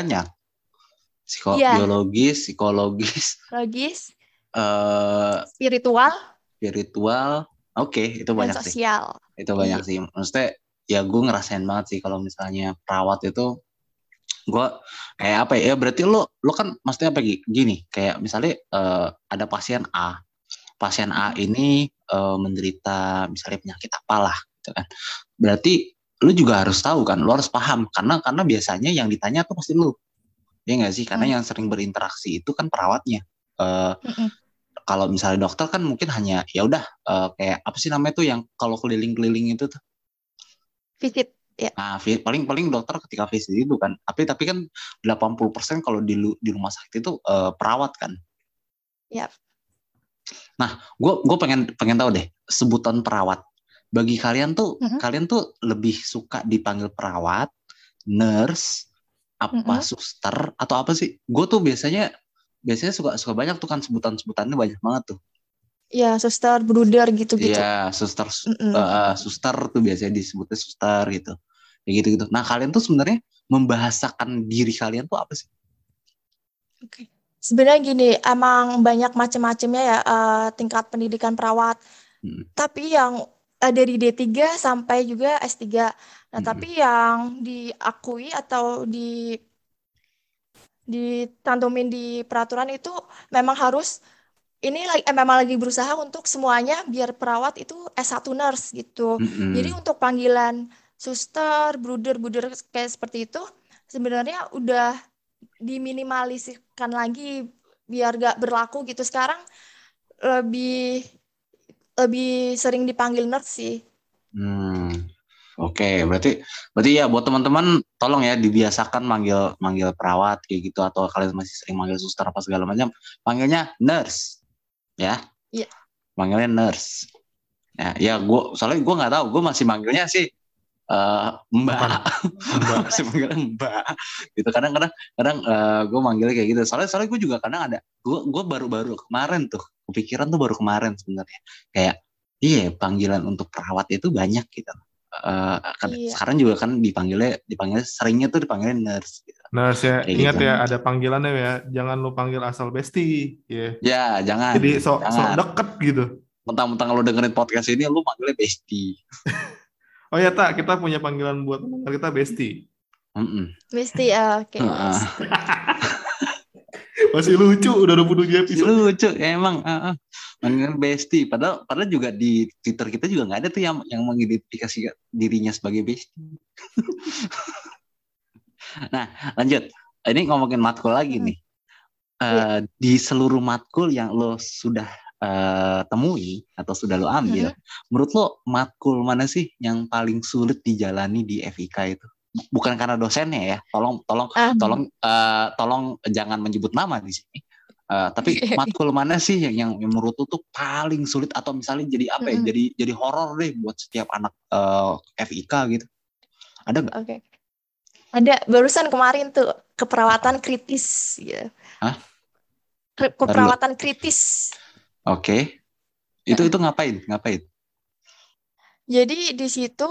banyak. Psiko Iya. biologis, psikologis, logis, eh spiritual, spiritual. Oke, itu dan banyak sih. sosial. Itu banyak Iya. sih. Maksudnya ya gue ngerasain banget sih kalau misalnya perawat itu gue kayak apa ya? ya Berarti lo lo kan maksudnya apa Gi? gini? Kayak misalnya eh, ada pasien A. Pasien A ini eh, menderita misalnya penyakit apalah gitu kan. Berarti lu juga harus tahu kan, lu harus paham karena karena biasanya yang ditanya tuh pasti lu. Ya nggak sih? Karena Hmm. yang sering berinteraksi itu kan perawatnya. Eh, Mm-mm. kalau misalnya dokter kan mungkin hanya ya udah eh, kayak apa sih namanya tuh yang kalau keliling-keliling itu tuh Visit. Nah, vi- paling paling dokter ketika visit itu kan. Tapi tapi kan 80% kalau di di rumah sakit itu eh, perawat kan. Yap. Nah, gue gue pengen pengen tahu deh sebutan perawat. Bagi kalian tuh Mhm. kalian tuh lebih suka dipanggil perawat, nurse, apa Mhm. suster atau apa sih? Gue tuh biasanya biasanya suka suka banyak tuh kan sebutan-sebutannya banyak banget tuh. Ya, suster, bruder gitu-gitu. Iya, suster eh, suster tuh biasanya disebutnya suster gitu. Kayak gitu-gitu. Nah, kalian tuh sebenarnya membahasakan diri kalian tuh apa sih? Oke. Sebenarnya gini, emang banyak macam-macamnya ya eh, tingkat pendidikan perawat. Hmm. Tapi yang eh, dari D3 sampai juga S3. Nah, Hmm. tapi yang diakui atau di ditantumin di peraturan itu memang harus ini lagi eh, memang lagi berusaha untuk semuanya biar perawat itu S1 nurse gitu. Mm-mm. Jadi untuk panggilan suster, bruder, bruder kayak seperti itu sebenarnya udah diminimalisirkan lagi biar gak berlaku gitu. Sekarang lebih lebih sering dipanggil nurse sih. Hmm. Oke, berarti berarti ya buat teman-teman tolong ya dibiasakan manggil manggil perawat kayak gitu atau kalian masih sering manggil suster apa segala macam, panggilnya nurse. Ya. Iya. Manggilnya nurse. Ya, ya gua soalnya gua nggak tahu, gua masih manggilnya sih eh, Mbak. Mbak. masih manggilnya Mbak. Gitu kadang-kadang kadang eh, gua manggilnya kayak gitu. Soalnya soalnya gua juga kadang ada gua gua baru-baru kemarin tuh, kepikiran tuh baru kemarin sebenarnya. Kayak iya panggilan untuk perawat itu banyak gitu. Eh, kan- Iya. sekarang juga kan dipanggilnya dipanggilnya seringnya tuh dipanggilnya nurse gitu. Nurse ya, Kayak ingat gitu. ya ada panggilannya ya. Jangan lu panggil asal besti, ya. Ya, jangan. Jadi sok sok jangan. deket gitu. Mentang-mentang lu dengerin podcast ini lu manggilnya bestie. Oh ya tak, kita punya panggilan buat kita besti. Mm-mm. Mesti eh, oke. Heeh. Masih lucu, udah 27 Ih, episode. lucu ya emang uh, manggilnya bestie padahal padahal juga di Twitter kita juga nggak ada tuh yang yang mengidentifikasi dirinya sebagai bestie nah lanjut. Ini ngomongin matkul lagi nih. Eh, di seluruh matkul yang lo sudah eh, temui atau sudah lo ambil menurut lo matkul mana sih yang paling sulit dijalani di FIK itu bukan karena dosennya ya tolong tolong Ah, tolong eh, tolong jangan menyebut nama di sini. Eh, tapi matkul mana sih yang yang yang menurut tuh paling sulit atau misalnya jadi apa ya? Jadi jadi horor deh buat setiap anak eh, FIK gitu. Ada nggak? Oke. Ada barusan kemarin tuh keperawatan kritis ya. Hah? Ke- Keperawatan kritis. Oke. Itu itu ngapain? Ngapain? Jadi di situ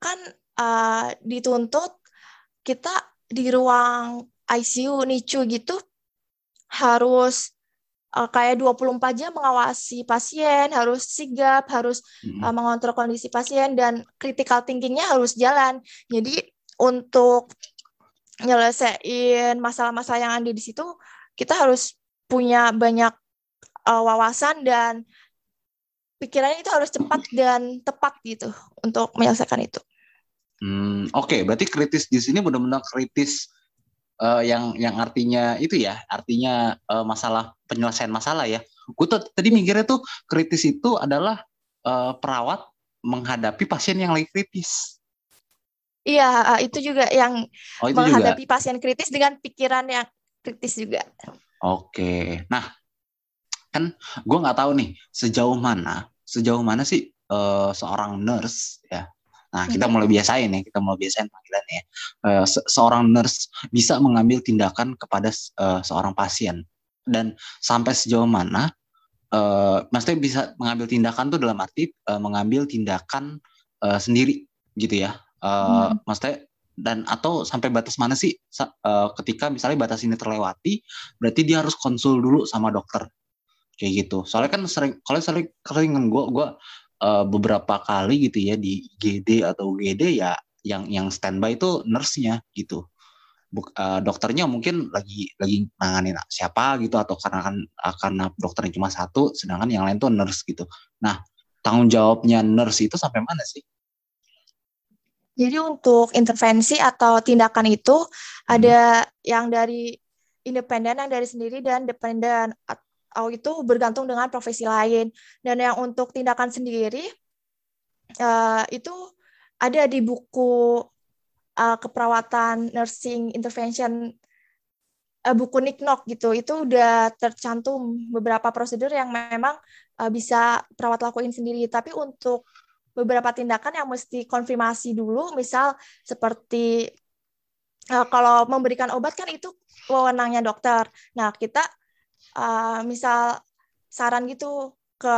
kan uh, dituntut kita di ruang ICU NICU gitu harus uh, kayak 24 jam mengawasi pasien, harus sigap, harus Mm-mm. uh, mengontrol kondisi pasien dan critical thinkingnya harus jalan. Jadi untuk nyelesain masalah-masalah yang ada di situ, kita harus punya banyak uh, wawasan dan pikirannya itu harus cepat dan tepat gitu untuk menyelesaikan itu. Hmm, Oke, berarti kritis di sini benar-benar kritis eh, yang yang artinya itu ya, artinya eh, masalah penyelesaian masalah ya. Gue tuh tadi mikirnya tuh kritis itu adalah eh, perawat menghadapi pasien yang lagi kritis. Iya, uh, itu juga yang Oh itu juga. menghadapi pasien kritis dengan pikiran yang kritis juga. Oke, nah kan gue nggak tahu nih sejauh mana sejauh mana sih eh, seorang nurse ya. Nah kita mulai biasain ya, kita mulai biasain panggilannya. ya. Eh, se- seorang nurse bisa mengambil tindakan kepada eh, seorang pasien dan sampai sejauh mana, eh, maksudnya bisa mengambil tindakan tuh dalam arti eh, mengambil tindakan eh, sendiri gitu ya. Eh, Hmm. Maksudnya dan atau sampai batas mana sih uh, ketika misalnya batas ini terlewati berarti dia harus konsul dulu sama dokter kayak gitu soalnya kan sering kalau sering sering gue gue uh, beberapa kali gitu ya di GD atau GD ya yang yang standby itu nurse-nya gitu. Buk, uh, dokternya mungkin lagi lagi nanganin siapa gitu atau karena kan uh, karena dokternya cuma satu sedangkan yang lain tuh nurse gitu. Nah tanggung jawabnya nurse itu sampai mana sih? Jadi untuk intervensi atau tindakan itu hmm. ada yang dari independen, yang dari sendiri dan dependen itu bergantung dengan profesi lain. Dan yang untuk tindakan sendiri uh, itu ada di buku uh, keperawatan nursing intervention uh, buku Niknok gitu. Itu udah tercantum beberapa prosedur yang memang uh, bisa perawat lakuin sendiri. Tapi untuk beberapa tindakan yang mesti konfirmasi dulu, misal seperti uh, kalau memberikan obat kan itu wewenangnya dokter. Nah kita uh, misal saran gitu ke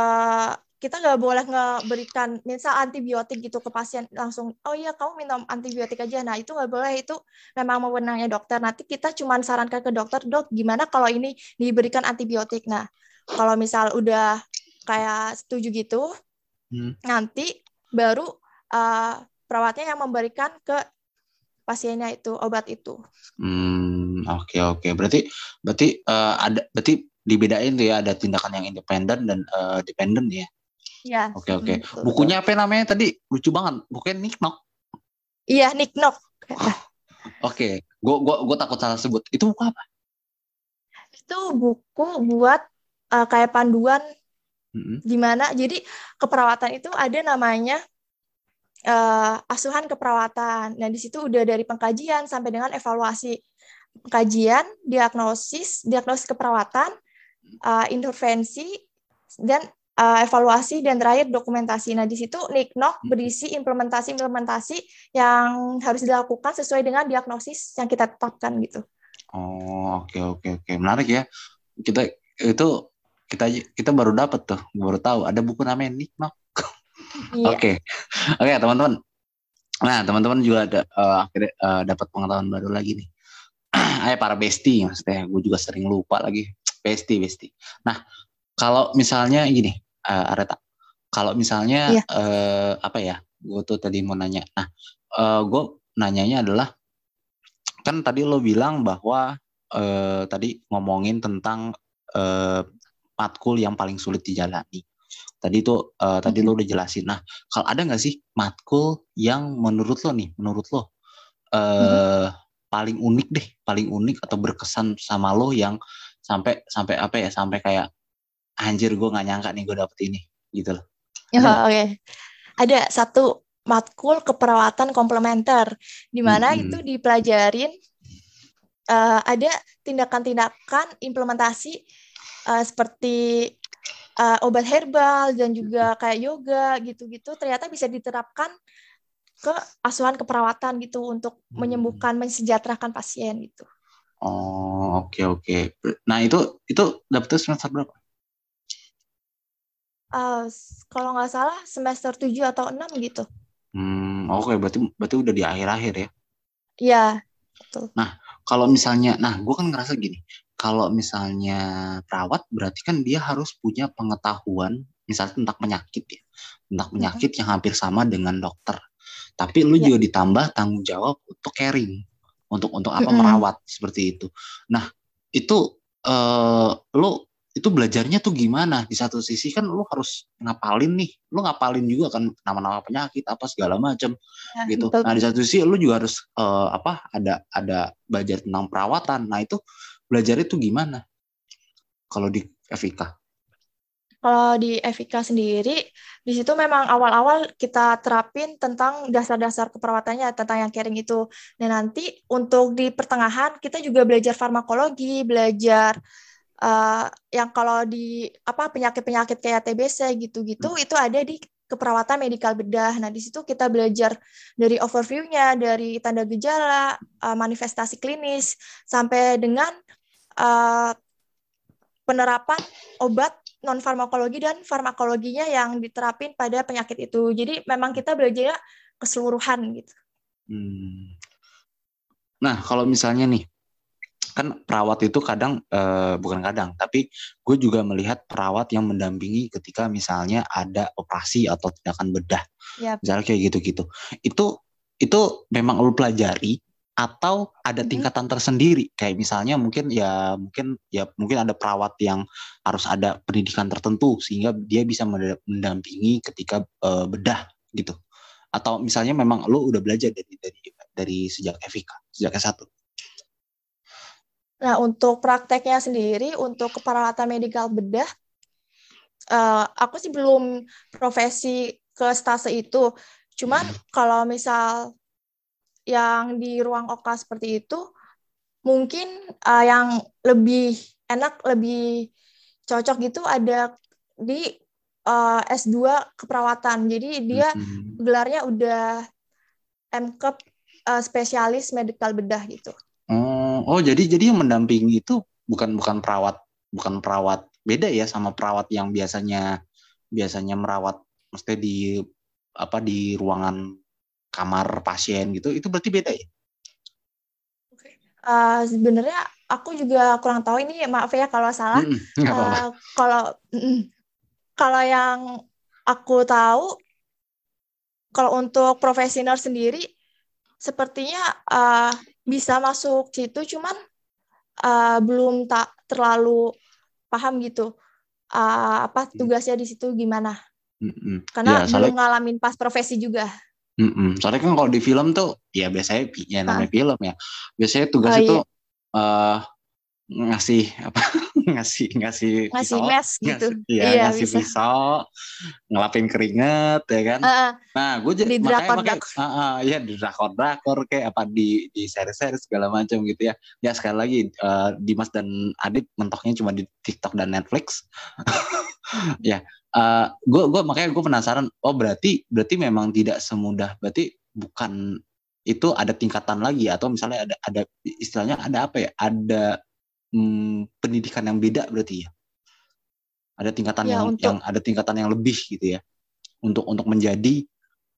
kita nggak boleh ngeberikan misal antibiotik gitu ke pasien langsung oh iya kamu minum antibiotik aja nah itu nggak boleh itu memang wewenangnya dokter nanti kita cuma sarankan ke dokter dok gimana kalau ini diberikan antibiotik nah kalau misal udah kayak setuju gitu hmm. nanti baru uh, perawatnya yang memberikan ke pasiennya itu obat itu. Hmm, oke okay, oke. Okay. Berarti berarti uh, ada berarti dibedain tuh ya ada tindakan yang independen dan uh, dependent ya. Iya. Oke okay, oke. Okay. Bukunya apa namanya tadi? Lucu banget. Bukunya Nick Knock. Iya, Nick Knock. oke, okay. gua gua gua takut salah sebut. Itu buku apa? Itu buku buat uh, kayak panduan hmm Gimana? Jadi keperawatan itu ada namanya uh, asuhan keperawatan. Nah, di situ udah dari pengkajian sampai dengan evaluasi. Pengkajian, diagnosis, diagnosis keperawatan, uh, intervensi, dan uh, evaluasi dan terakhir dokumentasi. Nah, di situ NICNOC mm-hmm. berisi implementasi-implementasi yang harus dilakukan sesuai dengan diagnosis yang kita tetapkan gitu. Oh, oke okay, oke okay, oke. Okay. Menarik ya. Kita itu kita kita baru dapat tuh baru tahu ada buku namanya Nikmak iya. oke oke teman-teman nah teman-teman juga ada uh, akhirnya uh, dapat pengetahuan baru lagi nih Ayo para besti maksudnya gue juga sering lupa lagi besti besti nah kalau misalnya gini uh, Areta kalau misalnya iya. uh, apa ya gue tuh tadi mau nanya nah uh, gue nanyanya adalah kan tadi lo bilang bahwa uh, tadi ngomongin tentang uh, matkul yang paling sulit dijalani. Tadi itu uh, tadi lo udah jelasin. Nah, kalau ada nggak sih matkul yang menurut lo nih, menurut lo uh, hmm. Paling unik deh, paling unik atau berkesan sama lo yang sampai sampai apa ya, sampai kayak anjir gue nggak nyangka nih gue dapet ini, gitu loh. Ya, oke. Okay. Ada satu matkul keperawatan komplementer di mana hmm. itu dipelajarin uh, ada tindakan-tindakan implementasi uh, seperti uh, obat herbal dan juga kayak yoga gitu-gitu ternyata bisa diterapkan ke asuhan keperawatan gitu untuk hmm. menyembuhkan mensejahterakan pasien gitu. Oh oke okay, oke. Okay. Nah itu itu dapetnya semester berapa? Uh, kalau nggak salah semester 7 atau 6 gitu. Hmm, oke okay. berarti berarti udah di akhir-akhir ya? Iya, betul. Nah, kalau misalnya, nah gue kan ngerasa gini, kalau misalnya perawat berarti kan dia harus punya pengetahuan misalnya tentang penyakit ya tentang penyakit yang hampir sama dengan dokter tapi lu ya. juga ditambah tanggung jawab untuk caring. Untuk untuk apa merawat seperti itu. Nah itu uh, lu itu belajarnya tuh gimana? Di satu sisi kan lu harus ngapalin nih. Lu ngapalin juga kan nama-nama penyakit apa segala macam ya, gitu. betul. nah di satu sisi lu juga harus uh, apa ada ada belajar tentang perawatan. Nah itu belajar itu gimana? Kalau di FIK? Kalau di FIK sendiri, di situ memang awal-awal kita terapin tentang dasar-dasar keperawatannya, tentang yang caring itu. Dan nanti untuk di pertengahan, kita juga belajar farmakologi, belajar uh, yang kalau di apa penyakit-penyakit kayak TBC gitu-gitu, hmm. itu ada di keperawatan medikal bedah. Nah, di situ kita belajar dari overview-nya, dari tanda gejala, uh, manifestasi klinis, sampai dengan uh, penerapan obat non farmakologi dan farmakologinya yang diterapin pada penyakit itu. Jadi memang kita belajar keseluruhan gitu. Hmm. Nah, kalau misalnya nih, kan perawat itu kadang eh, bukan kadang, tapi gue juga melihat perawat yang mendampingi ketika misalnya ada operasi atau tindakan bedah, Yap. misalnya kayak gitu-gitu. Itu itu memang lu pelajari atau ada tingkatan tersendiri kayak misalnya mungkin ya mungkin ya mungkin ada perawat yang harus ada pendidikan tertentu sehingga dia bisa menda- mendampingi ketika eh, bedah gitu. Atau misalnya memang lu udah belajar dari dari dari sejak FIK sejak S1 Nah, untuk prakteknya sendiri, untuk keperawatan medikal bedah, eh, aku sih belum profesi ke stase itu. Cuman kalau misal yang di ruang oka seperti itu, mungkin eh, yang lebih enak, lebih cocok gitu ada di eh, S2 keperawatan. Jadi dia Mm-mm. gelarnya udah MKEP eh, spesialis medikal bedah gitu. oh oh jadi jadi yang mendampingi itu bukan bukan perawat bukan perawat beda ya sama perawat yang biasanya biasanya merawat mesti di apa di ruangan kamar pasien gitu itu berarti beda ya Eh, sebenarnya aku juga kurang tahu ini maaf ya kalau salah. Apa-apa. Eh, kalau mm, kalau yang aku tahu kalau untuk profesi nurse sendiri sepertinya eh, bisa masuk situ cuman eh, belum tak terlalu paham gitu eh, apa tugasnya di situ gimana Mm-mm. karena Ya, soalnya belum ngalamin pas profesi juga. Mm-mm. Soalnya kan kalau di film tuh ya biasanya ya namanya film ya. Biasanya tugas Oh, itu iya. eh ngasih apa ngasih ngasih Ngasih pisau, mes gitu. ngasih, iya, Iya, ngasih bisa. pisau, ngelapin keringet ya kan. Eh, Nah, gue jadi Di makanya drakor- makanya ah, ah, ya di drakor drakor kayak apa di di seri-seri segala macam gitu ya. Ya sekali lagi eh, Dimas dan Adit mentoknya cuma di TikTok dan Netflix. ya, gue gue makanya gue penasaran. Oh berarti berarti memang tidak semudah. Berarti bukan itu ada tingkatan lagi atau misalnya ada ada istilahnya ada apa ya? Ada hmm, pendidikan yang beda berarti ya. Ada tingkatan Ya, yang untuk- yang ada tingkatan yang lebih gitu ya untuk untuk menjadi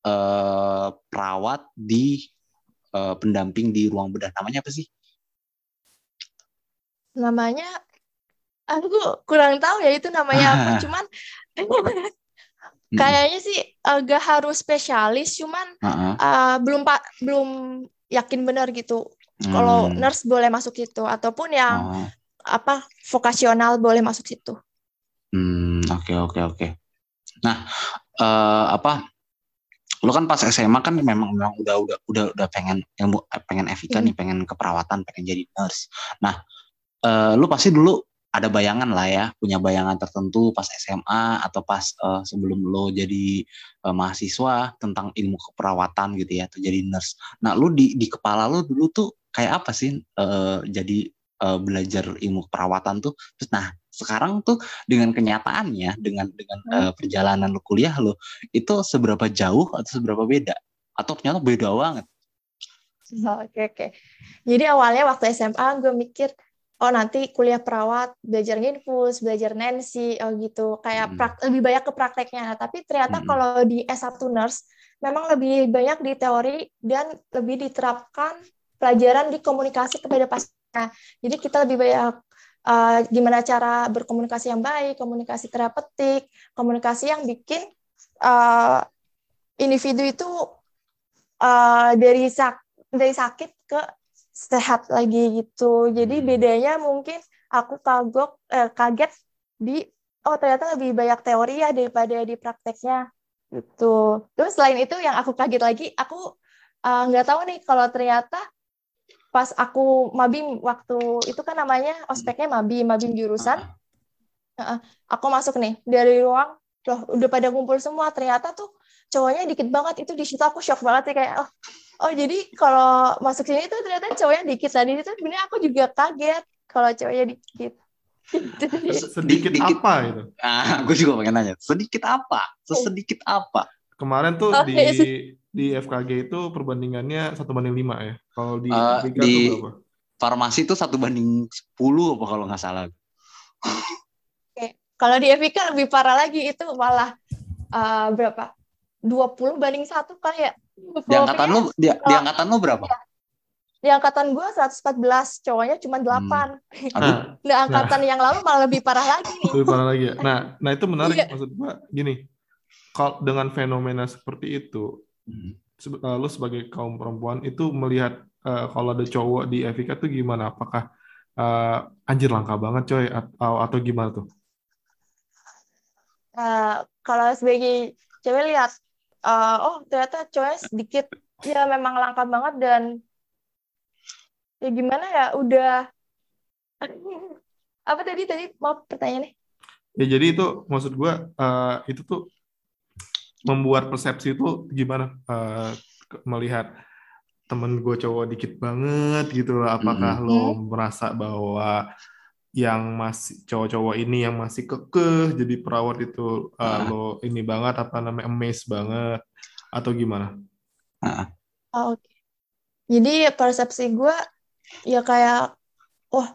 eh, perawat di eh, pendamping di ruang bedah namanya apa sih? namanya aku kurang tahu ya itu namanya apa cuman kayaknya sih agak harus spesialis cuman Heeh. uh, belum pak belum yakin benar gitu kalau Hmm. nurse boleh masuk situ ataupun yang Oh. apa vokasional boleh masuk situ Hmm, oke oke oke. Nah, eh, apa? Lo kan pas SMA kan memang memang udah udah udah udah pengen ilmu eh, pengen FIK Hmm. nih, pengen keperawatan, pengen jadi nurse. Nah, eh, lo pasti dulu ada bayangan lah ya, punya bayangan tertentu pas SMA atau pas eh, sebelum lo jadi eh, mahasiswa tentang ilmu keperawatan gitu ya, atau jadi nurse. Nah, lo di di kepala lo dulu tuh kayak apa sih eh, jadi eh, belajar ilmu keperawatan tuh? Terus nah, sekarang tuh dengan kenyataannya, dengan dengan Hmm. eh, perjalanan lo kuliah lo, itu seberapa jauh atau seberapa beda? Atau ternyata beda banget? oke oke jadi awalnya waktu SMA gue mikir oh nanti kuliah perawat belajar infus belajar Nancy oh gitu kayak Hmm. prak- lebih banyak ke prakteknya Nah, tapi ternyata Hmm. kalau di S1 nurse memang lebih banyak di teori dan lebih diterapkan pelajaran di komunikasi kepada pasiennya jadi kita lebih banyak uh, gimana cara berkomunikasi yang baik komunikasi terapeutik komunikasi yang bikin uh, individu itu uh, dari sak dari sakit ke sehat lagi gitu. Jadi Hmm. bedanya mungkin aku kagok eh, kaget di oh ternyata lebih banyak teori ya daripada di prakteknya gitu. Terus selain itu yang aku kaget lagi, aku eh, nggak tahu nih kalau ternyata pas aku mabim waktu itu kan namanya ospeknya mabim, mabim jurusan Ah, aku masuk nih dari ruang loh udah pada ngumpul semua ternyata tuh cowoknya dikit banget itu di situ aku shock banget sih kayak oh oh jadi kalau masuk sini tuh ternyata cowoknya dikit tadi itu sebenarnya aku juga kaget kalau cowoknya dikit Sedikit Dikit. apa itu? Ah, gue juga pengen nanya, sedikit apa? Sesedikit apa? Kemarin tuh Oh, di iya di FKG itu perbandingannya satu banding lima ya. Kalau di Eh, di- tuh berapa? Farmasi itu satu banding 10 apa kalau nggak salah. kalau di FIK lebih parah lagi itu malah eh, berapa 20 banding satu kali ya Di angkatan lu, di, di Oh. angkatan lu berapa? di angkatan gue 114 cowoknya cuma 8 Aduh, Nah, nah angkatan yang lalu malah lebih parah lagi nih lebih parah lagi ya. Nah, nah itu menarik Iya. maksud gua gini. Kalau dengan fenomena seperti itu, hmm. eh, lu sebagai kaum perempuan itu melihat eh, kalau ada cowok di Evika tuh gimana? Apakah eh, anjir langka banget coy atau atau gimana tuh? Nah, kalau sebagai cewek lihat eh, oh ternyata cowoknya sedikit ya memang langka banget dan ya gimana ya udah apa tadi tadi? Mau pertanyaannya Ya jadi itu maksud gua eh, itu tuh membuat persepsi itu gimana? Ke- melihat temen gue cowok dikit banget gitu loh. Apakah lo merasa bahwa yang masih cowok-cowok ini yang masih kekeh jadi perawat itu Ah. lo ini banget apa namanya amaze banget atau gimana? Oh, oke. Jadi persepsi gue ya kayak, oh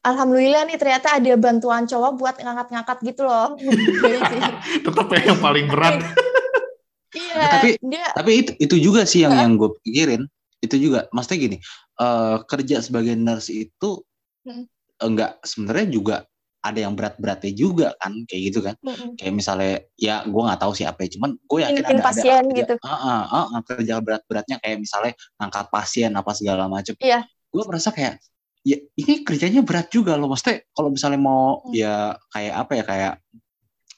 alhamdulillah nih ternyata ada bantuan cowok buat ngangkat-ngangkat gitu loh. Tetap ya yang paling berat. Iya, Tapi- dia Tapi itu itu juga sih yang yang gue pikirin. Itu juga, maksudnya gini, eh, kerja sebagai nurse itu Hmm. Enggak sebenarnya juga ada yang berat-beratnya juga kan, kayak gitu kan. mm-mm. Kayak misalnya, ya gue nggak tahu siapa ya, cuman gue yakin Nginepin ada, pasien ada gitu. Ah, ah, ah, ah, kerja berat-beratnya kayak misalnya ngangkat pasien apa segala macam. Iya. Gue merasa kayak, ya ini kerjanya berat juga loh. Maksudnya kalau misalnya mau Hmm. ya kayak apa ya kayak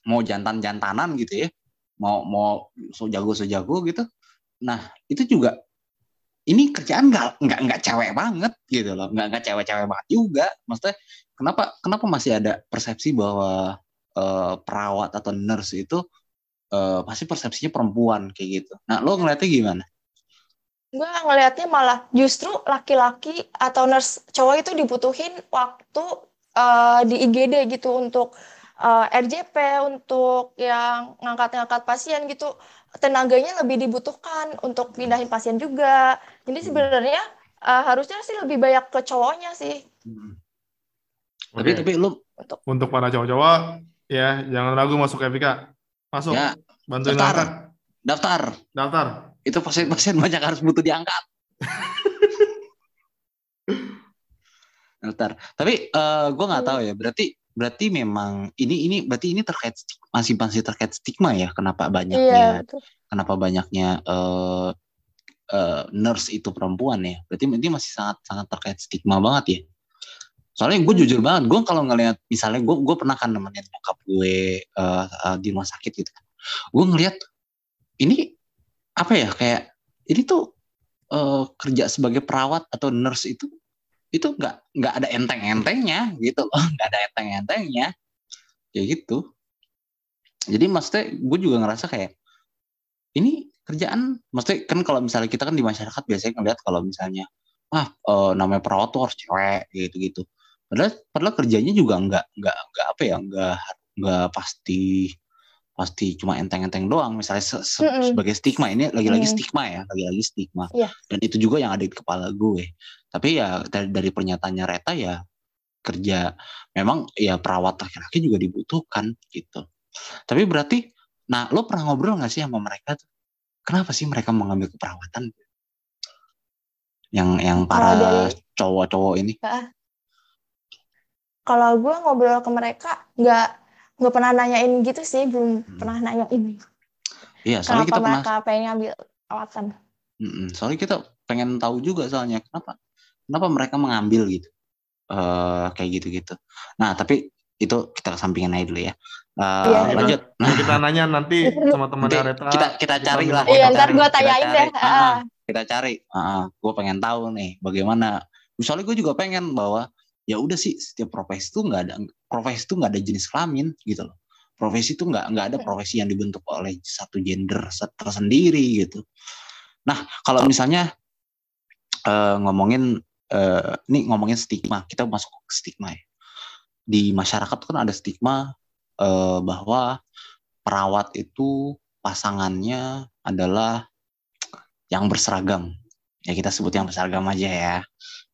mau jantan-jantanan gitu ya, mau mau so jago so jago gitu. Nah itu juga ini kerjaan nggak nggak nggak cewek banget gitu loh, nggak nggak cewek-cewek banget juga. Maksudnya kenapa kenapa masih ada persepsi bahwa eh, perawat atau nurse itu eh, pasti persepsinya perempuan kayak gitu. Nah lo ngeliatnya gimana? Gue ngelihatnya malah justru laki-laki atau nurse cowok itu dibutuhin waktu eh, di IGD gitu untuk eh, RJP, untuk yang ngangkat-ngangkat pasien gitu. Tenaganya lebih dibutuhkan untuk pindahin pasien juga. Jadi Hmm. sebenarnya eh, harusnya sih lebih banyak ke cowoknya sih. Tapi Oke. tapi lo Untuk para cowok-cowok ya jangan ragu masuk Evika. Masuk. ya Bantuin daftar. angkat. daftar Daftar. itu pasien-pasien banyak harus butuh diangkat. daftar. Tapi eh gue nggak tahu ya. Berarti berarti memang ini ini berarti ini terkait masih masih terkait stigma ya. Kenapa Iya, banyaknya betul. kenapa banyaknya eh eh, nurse itu perempuan ya? Berarti ini masih sangat sangat terkait stigma banget ya. Soalnya gue Hmm. jujur banget, gue kalau ngelihat misalnya gue gue pernah kan nemenin nyokap gue eh, eh, di rumah sakit gitu. Gue ngelihat ini apa ya kayak ini tuh eh, kerja sebagai perawat atau nurse itu itu nggak nggak ada enteng-entengnya gitu loh, nggak ada enteng-entengnya, kayak gitu. Jadi maksudnya gue juga ngerasa kayak ini kerjaan, maksudnya kan kalau misalnya kita kan di masyarakat biasanya ngeliat kalau misalnya ah eh, namanya perawat tuh harus cewek gitu-gitu. Padahal padahal kerjanya juga nggak nggak nggak apa ya nggak nggak pasti pasti cuma enteng-enteng doang. Misalnya se- se- sebagai stigma ini lagi-lagi Mm. stigma ya lagi-lagi stigma. Iya. dan itu juga yang ada di kepala gue. Tapi ya dari, dari pernyataannya Reta ya kerja memang ya perawat laki-laki juga dibutuhkan gitu. Tapi berarti nah lo pernah ngobrol nggak sih sama mereka tuh? Kenapa sih mereka mengambil keperawatan? Yang yang para cowok-cowok ini? Kalau gue ngobrol ke mereka, nggak nggak pernah nanyain gitu sih, belum Hmm. pernah nanyain iya soalnya kenapa kita pernah mereka pengen ngambil perawatan. Mm-mm. Soalnya kita pengen tahu juga soalnya kenapa kenapa mereka mengambil gitu eh kayak gitu-gitu. Nah tapi itu kita kesampingin aja dulu ya. Eh, Iya. Lanjut. Nah, kita nanya nanti sama Nanti temannya Reta. kita kita cari lah. Iya, kita ntar cari, gue kita tanyain cari. deh. Ah, Ah. kita cari. gue pengen tahu nih bagaimana. Misalnya gue juga pengen bahwa ya udah sih setiap profesi itu nggak ada profesi itu nggak ada jenis kelamin gitu loh. Profesi itu nggak nggak ada profesi yang dibentuk oleh satu gender se- tersendiri gitu. Nah kalau misalnya eh, ngomongin eh, ini ngomongin stigma kita masuk ke stigma ya. Di masyarakat kan ada stigma eh, bahwa perawat itu pasangannya adalah yang berseragam. Ya kita sebut yang berseragam aja ya.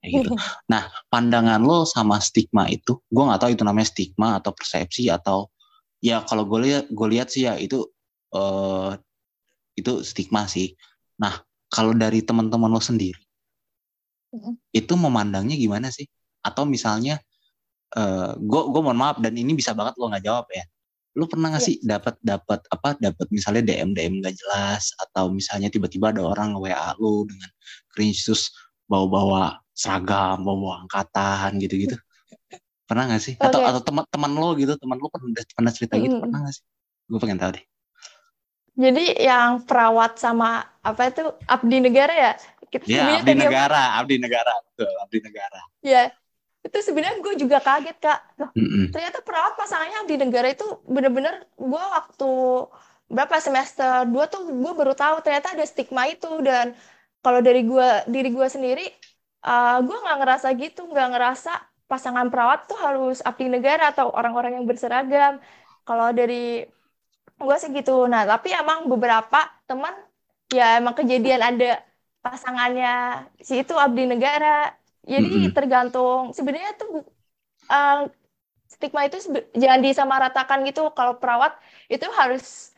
Kayak gitu. Nah, pandangan lo sama stigma itu, gue nggak tahu itu namanya stigma atau persepsi atau ya kalau gue lihat gue lihat sih ya itu eh itu stigma sih. Nah, kalau dari teman-teman lo sendiri, itu memandangnya gimana sih? Atau misalnya, gue gue mohon maaf dan ini bisa banget lo nggak jawab ya. Lu pernah nggak Iya. sih dapat dapat apa dapat misalnya DM DM gak jelas atau misalnya tiba-tiba ada orang nge WA lu dengan cringe terus bawa-bawa seragam, bawa-bawa angkatan gitu-gitu. Pernah gak sih? Atau Oke. atau teman-teman lo gitu, teman lo pernah pernah cerita gitu, pernah gak sih? Gue pengen tahu deh. Jadi yang perawat sama apa itu abdi negara ya? Kita Ya, sebenarnya abdi tadi apa- negara, abdi negara, betul, abdi negara. Ya, itu sebenarnya gue juga kaget kak. Loh, Mm-mm. ternyata perawat pasangannya abdi negara itu bener-bener gue waktu berapa semester dua tuh gue baru tahu ternyata ada stigma itu dan kalau dari gue diri gue sendiri uh, gue nggak ngerasa gitu nggak ngerasa pasangan perawat tuh harus abdi negara atau orang-orang yang berseragam. Kalau dari gue sih gitu. Nah tapi emang beberapa teman ya emang kejadian ada pasangannya si itu abdi negara. Jadi Mm-mm. tergantung. Sebenarnya tuh uh, stigma itu jangan disamaratakan gitu. Kalau perawat itu harus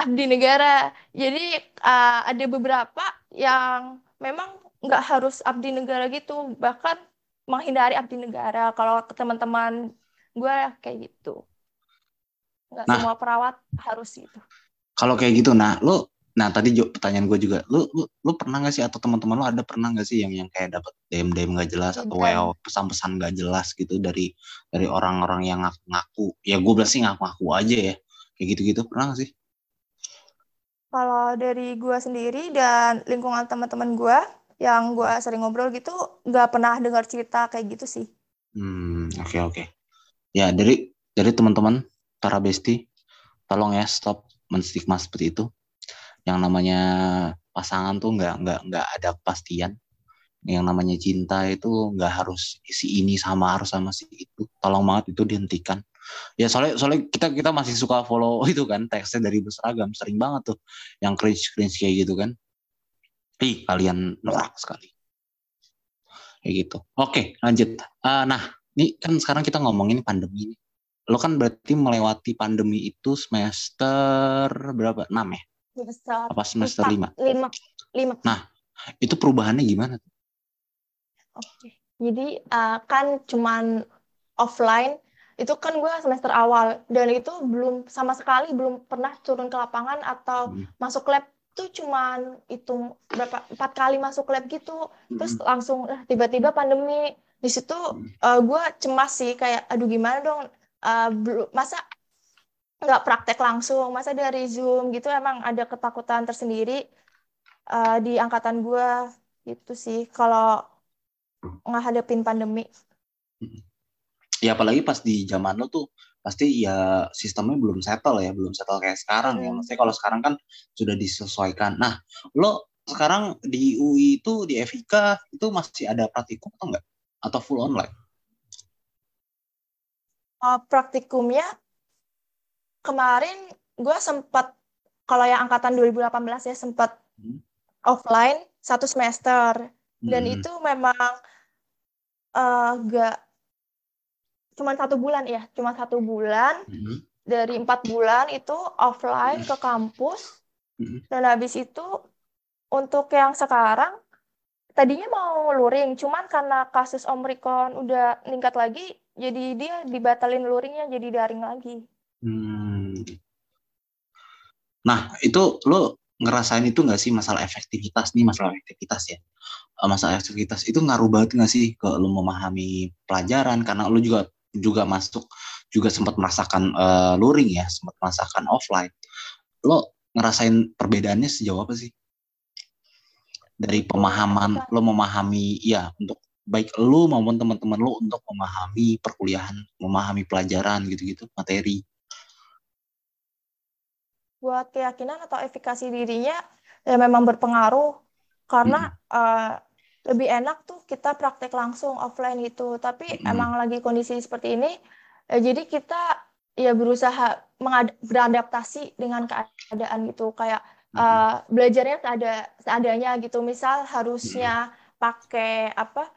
abdi negara. Jadi uh, ada beberapa yang memang nggak harus abdi negara gitu bahkan menghindari abdi negara kalau ke teman-teman gue kayak gitu nggak Nah. semua perawat harus gitu Kalau kayak gitu, nah lu Nah tadi Jo, pertanyaan gue juga, lu lu lu pernah nggak sih atau teman-teman lu ada pernah nggak sih yang yang kayak dapat DM DM nggak jelas atau. WA pesan-pesan nggak jelas gitu dari dari orang-orang yang ngaku-ngaku? Ya gue bilang sih ngaku-ngaku aja ya, kayak gitu-gitu pernah nggak sih? Kalau dari gue sendiri dan lingkungan teman-teman gue yang gue sering ngobrol gitu, nggak pernah dengar cerita kayak gitu sih. Hmm, oke oke. Ya dari dari teman-teman para besti, tolong ya stop menstigma seperti itu. Yang namanya pasangan tuh nggak nggak nggak ada kepastian. Yang namanya cinta itu nggak harus si ini sama harus sama si itu. Tolong banget itu dihentikan. Ya soalnya soalnya kita kita masih suka follow itu kan teksnya dari berseragam sering banget tuh yang cringe cringe kayak gitu kan. Ih kalian norak sekali. Kayak gitu. Oke lanjut. Eh, nah ini kan sekarang kita ngomongin pandemi ini. Lo kan berarti melewati pandemi itu semester berapa? 6 ya? Semester Apa semester empat, 5? lima, lima. Itu perubahannya gimana? tuh? Oke. Jadi uh, kan cuman offline itu kan gue semester awal dan itu belum sama sekali belum pernah turun ke lapangan atau Hmm. masuk lab tuh cuman hitung berapa empat kali masuk lab gitu. Terus langsung eh, tiba-tiba pandemi. Di situ gue cemas sih kayak aduh gimana dong? Eh, belum masa nggak praktek langsung masa dari zoom gitu emang ada ketakutan tersendiri eh, di angkatan gue gitu sih kalau ngadepin pandemi. Ya apalagi pas di zaman lo tuh pasti ya sistemnya belum settle ya, belum settle kayak sekarang ya. Hmm. Maksudnya kalau sekarang kan sudah disesuaikan. Nah, lo sekarang di UI itu di FIK itu masih ada praktikum atau enggak? Atau full online? Eh, praktikumnya kemarin gue sempat kalau yang angkatan 2018 ya sempat Hmm. offline satu semester dan Hmm. itu memang eh, gak cuma satu bulan ya cuma satu bulan Hmm. dari empat bulan itu offline ke kampus Mhm. dan habis itu untuk yang sekarang tadinya mau luring cuman karena kasus Omicron udah meningkat lagi jadi dia dibatalin luringnya jadi daring lagi Hmm. Nah, itu lo ngerasain itu nggak sih masalah efektivitas nih, masalah efektivitas ya. Eh, Masalah efektivitas itu ngaruh banget nggak sih ke lo memahami pelajaran karena lo juga juga masuk juga sempat merasakan eh, luring ya, sempat merasakan offline. Lo ngerasain perbedaannya sejauh apa sih? Dari pemahaman lo memahami ya untuk baik lo maupun teman-teman lo untuk memahami perkuliahan, memahami pelajaran gitu-gitu, materi. buat keyakinan atau efikasi dirinya ya memang berpengaruh karena eh, lebih enak tuh kita praktek langsung offline gitu. Tapi Mm. emang lagi kondisi seperti ini eh, jadi kita ya berusaha beradaptasi dengan keadaan gitu. Kayak eh, belajarnya seada seadanya gitu. Misal harusnya pakai apa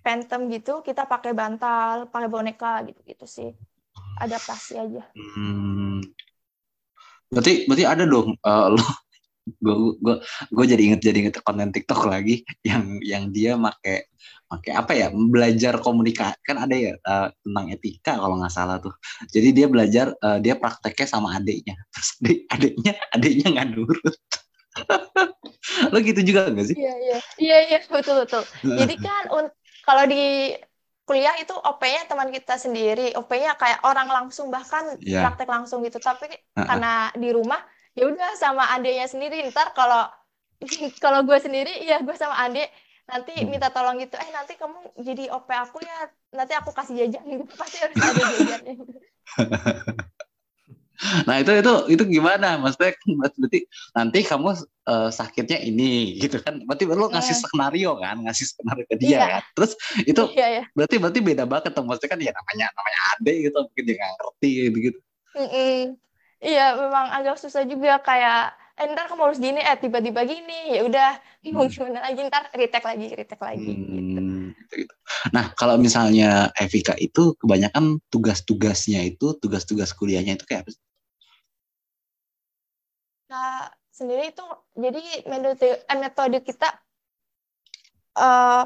phantom gitu kita pakai bantal pakai boneka gitu gitu sih. Adaptasi aja. Hmm. Berarti berarti ada dong lo gue gue gue jadi inget jadi inget konten TikTok lagi yang yang dia make make apa ya belajar komunikasi kan ada ya uh, tentang etika kalau nggak salah tuh. Jadi dia belajar uh, dia prakteknya sama adiknya terus adiknya adiknya nggak nurut lo gitu juga gak sih? Iya iya. Iya iya betul betul. Jadi kan kalau di kuliah itu OP-nya teman kita sendiri. OP-nya kayak orang langsung bahkan yeah. praktek langsung gitu. Tapi uh -uh. karena di rumah ya udah sama adiknya sendiri ntar kalau kalau gue sendiri ya gue sama adik nanti hmm. minta tolong gitu eh nanti kamu jadi OP aku ya nanti aku kasih jajan gitu pasti harus ada jajannya nah itu itu itu gimana maksudnya berarti nanti kamu uh, sakitnya ini gitu kan berarti lo ngasih yeah. skenario kan ngasih skenario ke dia yeah. kan terus itu yeah, yeah. berarti berarti beda banget tuh maksudnya kan ya namanya namanya ade gitu mungkin dia nggak ngerti gitu gitu mm -mm. Iya memang agak susah juga kayak eh, ntar kamu harus gini eh tiba-tiba gini ya udah bingung hmm. gimana lagi ntar retake lagi retake lagi hmm, gitu. gitu. nah kalau misalnya Evika itu kebanyakan tugas-tugasnya itu tugas-tugas kuliahnya itu kayak apa nah sendiri itu jadi metode eh, metode kita uh,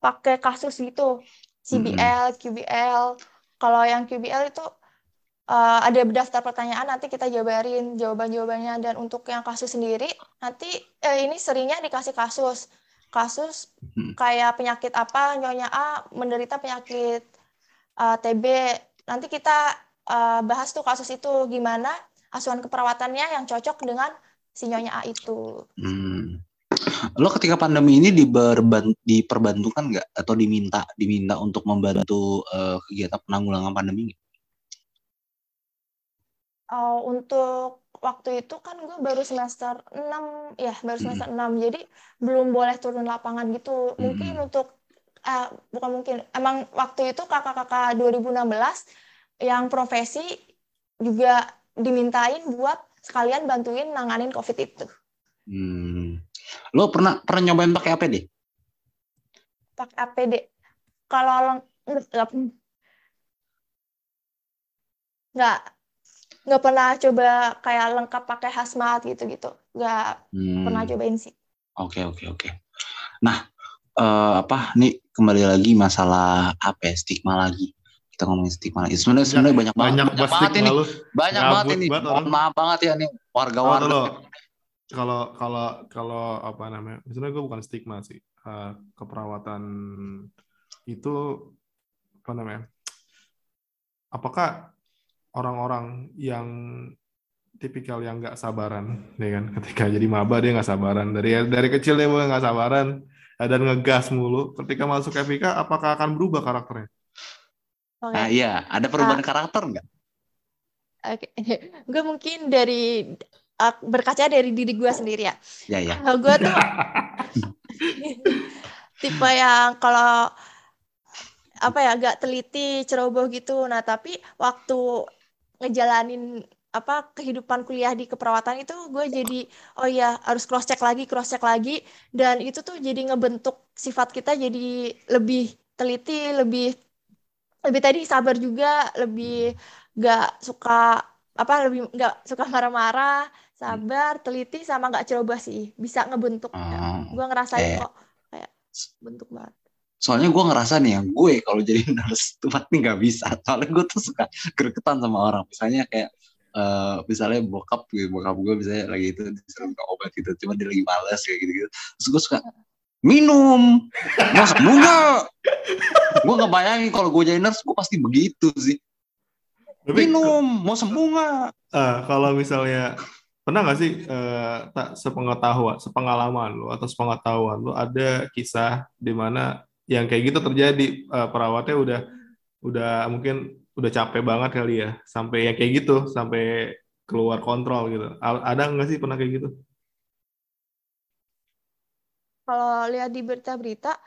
pakai kasus gitu CBL, hmm. QBL. Kalau yang QBL itu uh, ada daftar pertanyaan nanti kita jabarin jawaban-jawabannya dan untuk yang kasus sendiri nanti eh, ini seringnya dikasih kasus kasus hmm. kayak penyakit apa nyonya A menderita penyakit uh, eh, TB nanti kita uh, bahas tuh kasus itu gimana asuhan keperawatannya yang cocok dengan si nyonya A itu. Hmm. Lo ketika pandemi ini diperbantukan nggak atau diminta diminta untuk membantu uh, kegiatan penanggulangan pandemi? Uh, untuk waktu itu kan gue baru semester 6 ya baru semester hmm. 6 jadi belum boleh turun lapangan gitu mungkin hmm. untuk uh, bukan mungkin emang waktu itu kakak-kakak 2016 yang profesi juga dimintain buat sekalian bantuin nanganin covid itu. Hmm. Lo pernah pernah nyobain pakai APD? Pakai APD. Kalau nggak nggak nggak pernah coba kayak lengkap pakai hazmat gitu-gitu. Nggak hmm. pernah cobain sih. Oke okay, oke okay, oke. Okay. nah uh, apa nih kembali lagi masalah apa ya stigma lagi. Kita ngomongin stigma lagi. Sebenarnya sebenarnya banyak, banyak banget. banyak banget ini. banyak banget ini. mohon maaf banget ya nih warga-warga. Kalau kalau kalau apa namanya sebenarnya gue bukan stigma sih. Uh, keperawatan itu apa namanya apakah orang-orang yang tipikal yang nggak sabaran, ya kan? Ketika jadi maba dia nggak sabaran. Dari dari kecil dia mulai nggak sabaran dan ngegas mulu. Ketika masuk FIK, apakah akan berubah karakternya? Okay. Nah iya, ada perubahan uh, karakter nggak? Oke, okay. gue mungkin dari uh, berkaca dari diri gue sendiri ya. Ya ya. Uh, gue tuh tipe yang kalau apa ya agak teliti ceroboh gitu. Nah tapi waktu ngejalanin apa kehidupan kuliah di keperawatan itu gue jadi oh ya harus cross check lagi cross check lagi. Dan itu tuh jadi ngebentuk sifat kita jadi lebih teliti lebih lebih tadi sabar juga lebih gak suka apa lebih gak suka marah-marah sabar teliti sama gak ceroboh sih. Bisa ngebentuk. Oh, gue ngerasain eh. kok kayak bentuk banget soalnya gue ngerasa nih yang gue kalau jadi nurse tempat nih nggak bisa. Soalnya gue tuh suka gregetan sama orang. Misalnya kayak uh, misalnya bokap gitu bokap gue misalnya lagi itu disuruh minta obat gitu cuma dia lagi males kayak gitu gitu terus gue suka minum! Mau sembuh nggak? Gue nggak bayangin kalau gue jadi nurse gue pasti begitu sih. Minum mau sembuh nggak? Uh, kalau misalnya pernah nggak sih uh, tak sepengetahuan sepengalaman lo atau sepengetahuan lo ada kisah di mana yang kayak gitu terjadi. Uh, perawatnya udah udah mungkin udah capek banget kali ya sampai yang kayak gitu sampai keluar kontrol gitu. Ada nggak sih pernah kayak gitu? Kalau lihat di berita-berita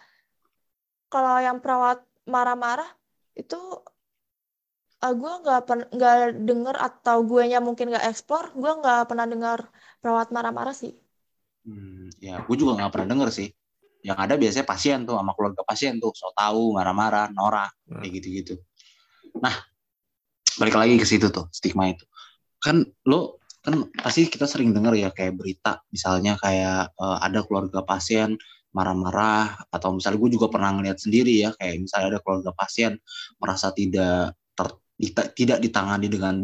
kalau yang perawat marah-marah itu uh, eh, gue nggak nggak denger atau gue nya mungkin nggak eksplor gue nggak pernah dengar perawat marah-marah sih. Hmm, ya gue juga nggak pernah denger sih yang ada biasanya pasien tuh sama keluarga pasien tuh so tahu marah-marah norak hmm. kayak gitu-gitu. Nah balik lagi ke situ tuh stigma itu. Kan lo kan pasti kita sering dengar ya kayak berita misalnya kayak uh, ada keluarga pasien marah-marah atau misalnya gue juga pernah ngeliat sendiri ya kayak misalnya ada keluarga pasien merasa tidak ter, tidak ditangani dengan baik